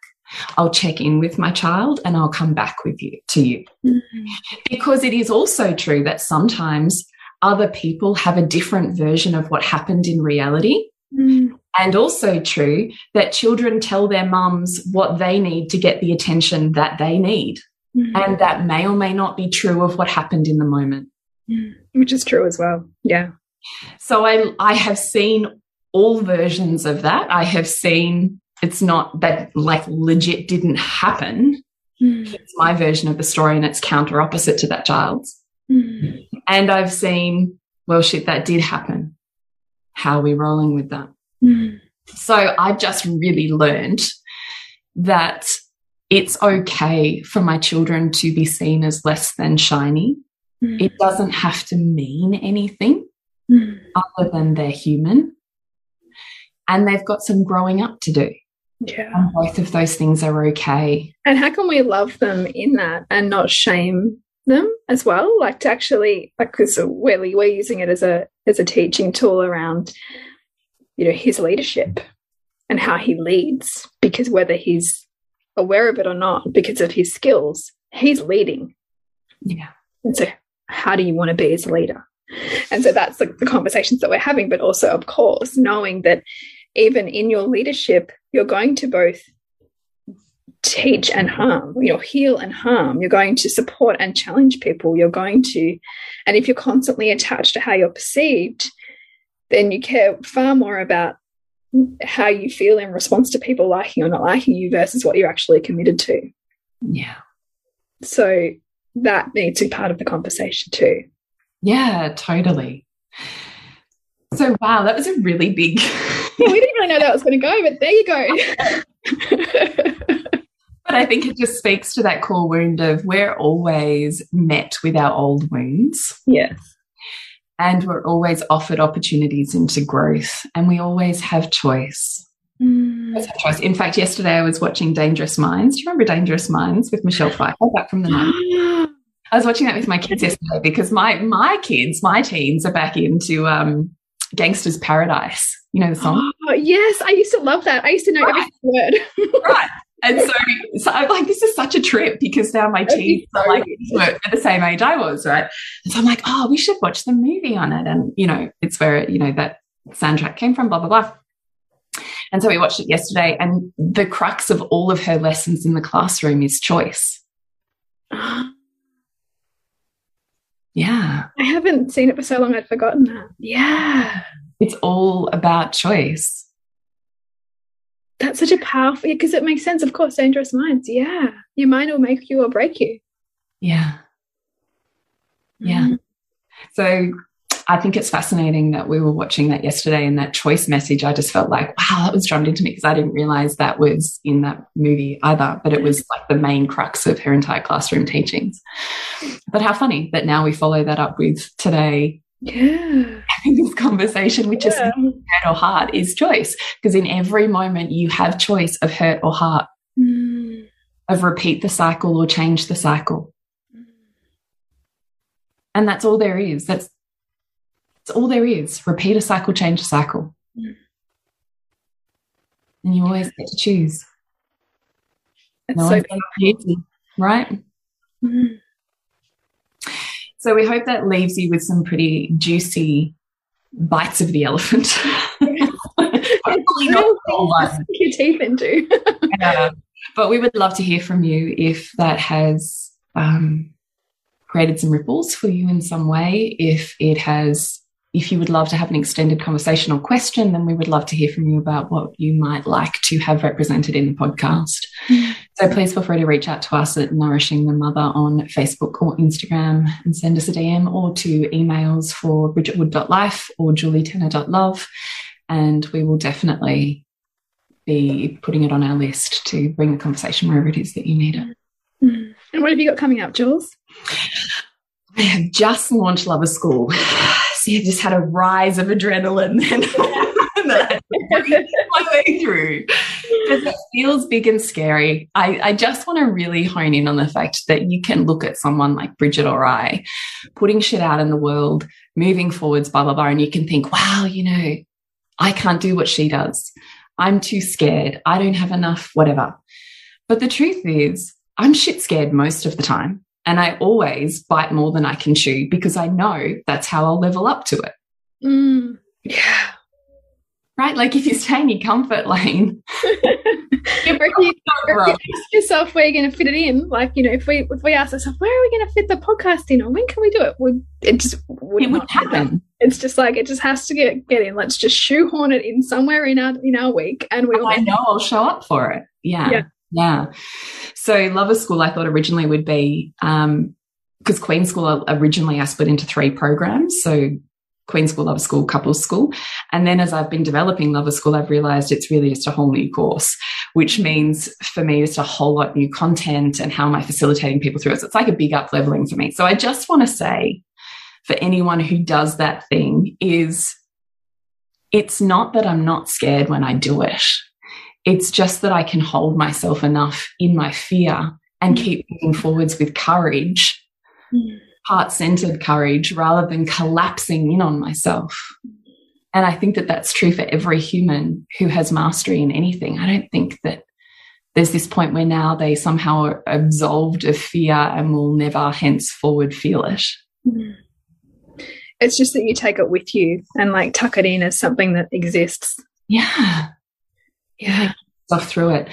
I'll check in with my child and I'll come back with you to you. Mm -hmm. Because it is also true that sometimes other people have a different version of what happened in reality. Mm. And also true that children tell their mums what they need to get the attention that they need. Mm -hmm. And that may or may not be true of what happened in the moment. Mm. Which is true as well. Yeah. So I, I have seen all versions of that. I have seen it's not that like legit didn't happen. Mm. It's my version of the story and it's counter opposite to that child's. Mm. And I've seen, well, shit, that did happen. How are we rolling with that? Mm. So I've just really learned that it's okay for my children to be seen as less than shiny Mm. It doesn't have to mean anything mm. other than they're human. And they've got some growing up to do. Yeah. And both of those things are okay. And how can we love them in that and not shame them as well? Like to actually, like, because we're, we're using it as a as a teaching tool around, you know, his leadership and how he leads. Because whether he's aware of it or not, because of his skills, he's leading. Yeah. And so, how do you want to be as a leader? And so that's the, the conversations that we're having, but also, of course, knowing that even in your leadership, you're going to both teach and harm, you know, heal and harm. You're going to support and challenge people. You're going to, and if you're constantly attached to how you're perceived, then you care far more about how you feel in response to people liking or not liking you versus what you're actually committed to. Yeah. So that needs to be part of the conversation too. Yeah, totally. So, wow, that was a really big. yeah, we didn't really know that was going to go, but there you go. but I think it just speaks to that core wound of we're always met with our old wounds. Yes. And we're always offered opportunities into growth, and we always have choice. Mm. Choice. In fact, yesterday I was watching Dangerous Minds. Do you remember Dangerous Minds with Michelle Pfeiffer back from the night? I was watching that with my kids yesterday because my my kids, my teens, are back into um, Gangsta's Paradise. You know the song? Oh, yes, I used to love that. I used to know right. every word. right. And so, so I'm like, this is such a trip because now my teens are like at the same age I was, right? And so I'm like, oh, we should watch the movie on it. And, you know, it's where, you know, that soundtrack came from, blah, blah, blah. And so we watched it yesterday. And the crux of all of her lessons in the classroom is choice. Yeah. I haven't seen it for so long, I'd forgotten that. Yeah. It's all about choice. That's such a powerful, because it makes sense, of course, dangerous minds. Yeah. Your mind will make you or break you. Yeah. Yeah. Mm. So I think it's fascinating that we were watching that yesterday and that choice message. I just felt like, wow, that was drummed into me because I didn't realize that was in that movie either, but it was like the main crux of her entire classroom teachings. But how funny that now we follow that up with today. Yeah. Having this conversation, which yeah. is hurt or heart, is choice. Because in every moment you have choice of hurt or heart, mm. of repeat the cycle or change the cycle. And that's all there is. That's it's all there is. Repeat a cycle, change a cycle. Mm. And you always get to choose. It's no so easy, right? Mm. So we hope that leaves you with some pretty juicy bites of the elephant. Hopefully not your teeth into. yeah. But we would love to hear from you if that has um, created some ripples for you in some way, if it has if you would love to have an extended conversation or question, then we would love to hear from you about what you might like to have represented in the podcast. So please feel free to reach out to us at Nourishing the Mother on Facebook or Instagram and send us a DM or to emails for bridgetwood.life or julietenner.love. And we will definitely be putting it on our list to bring the conversation wherever it is that you need it. And what have you got coming up, Jules? I have just launched Lover School see, I just had a rise of adrenaline then. that my way through because it feels big and scary. I, I just want to really hone in on the fact that you can look at someone like Bridget or I putting shit out in the world, moving forwards, blah, blah, blah, and you can think, wow, you know, I can't do what she does. I'm too scared. I don't have enough, whatever. But the truth is, I'm shit scared most of the time. And I always bite more than I can chew because I know that's how I'll level up to it. Mm, yeah. Right? Like if you stay in your comfort lane. you ask yourself where you're going to fit it in. Like, you know, if we if we ask ourselves, where are we going to fit the podcast in or when can we do it? Would it just would it would happen. It's just like it just has to get get in. Let's just shoehorn it in somewhere in our in our week and we'll I know I'll show up for it. Yeah. yeah. Yeah. So Lover School, I thought originally would be, um, because Queen School originally I split into three programs. So Queen School, Lover School, Couples School. And then as I've been developing Lover School, I've realized it's really just a whole new course, which means for me, it's a whole lot new content and how am I facilitating people through it. So it's like a big up leveling for me. So I just want to say for anyone who does that thing is it's not that I'm not scared when I do it. It's just that I can hold myself enough in my fear and keep moving forwards with courage, mm. Heart centered courage, rather than collapsing in on myself. And I think that that's true for every human who has mastery in anything. I don't think that there's this point where now they somehow are absolved of fear and will never henceforward feel it. It's just that you take it with you and like tuck it in as something that exists. Yeah. Yeah. Stuff through it.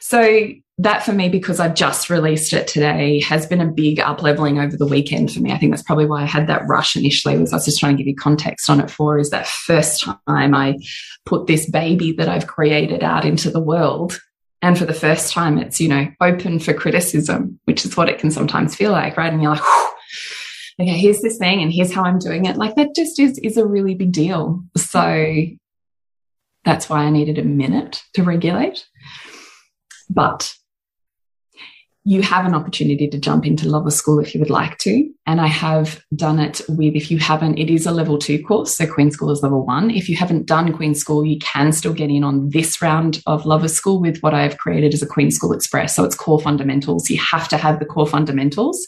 So that for me, because I've just released it today, has been a big up leveling over the weekend for me. I think that's probably why I had that rush initially was I was just trying to give you context on it for is that first time I put this baby that I've created out into the world. And for the first time, it's, you know, open for criticism, which is what it can sometimes feel like, right? And you're like, okay, here's this thing and here's how I'm doing it. Like that just is, is a really big deal. So that's why I needed a minute to regulate. But you have an opportunity to jump into Lover School if you would like to. And I have done it with, if you haven't, it is a level two course. So Queen School is level one. If you haven't done Queen School, you can still get in on this round of Lover School with what I've created as a Queen School Express. So it's core fundamentals. You have to have the core fundamentals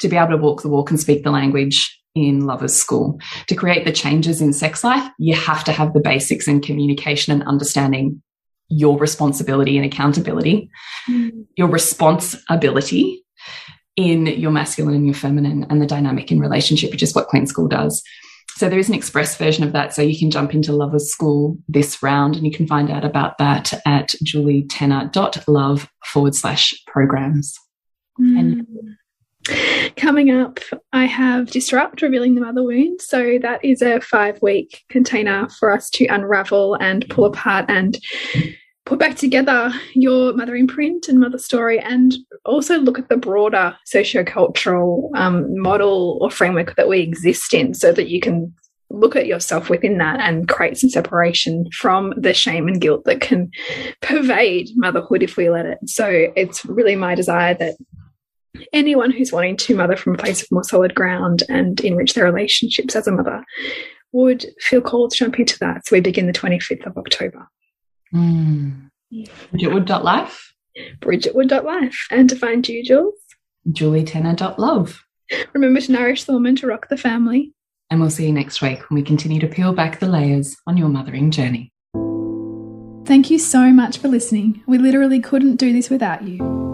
to be able to walk the walk and speak the language in Lovers School. To create the changes in sex life, you have to have the basics in communication and understanding your responsibility and accountability, mm. your responsibility in your masculine and your feminine and the dynamic in relationship, which is what Queen School does. So there is an express version of that. So you can jump into Lovers School this round and you can find out about that at julietenner.love forward slash programs. Mm. And Coming up, I have Disrupt Revealing the Mother Wound. So, that is a five week container for us to unravel and pull apart and put back together your mother imprint and mother story, and also look at the broader sociocultural um, model or framework that we exist in so that you can look at yourself within that and create some separation from the shame and guilt that can pervade motherhood if we let it. So, it's really my desire that anyone who's wanting to mother from a place of more solid ground and enrich their relationships as a mother would feel called to jump into that. So we begin the 25th of October. Mm. Bridgetwood.life. Bridgetwood.life. And to find you, Jules? julietenner.love. Remember to nourish the woman to rock the family. And we'll see you next week when we continue to peel back the layers on your mothering journey. Thank you so much for listening. We literally couldn't do this without you.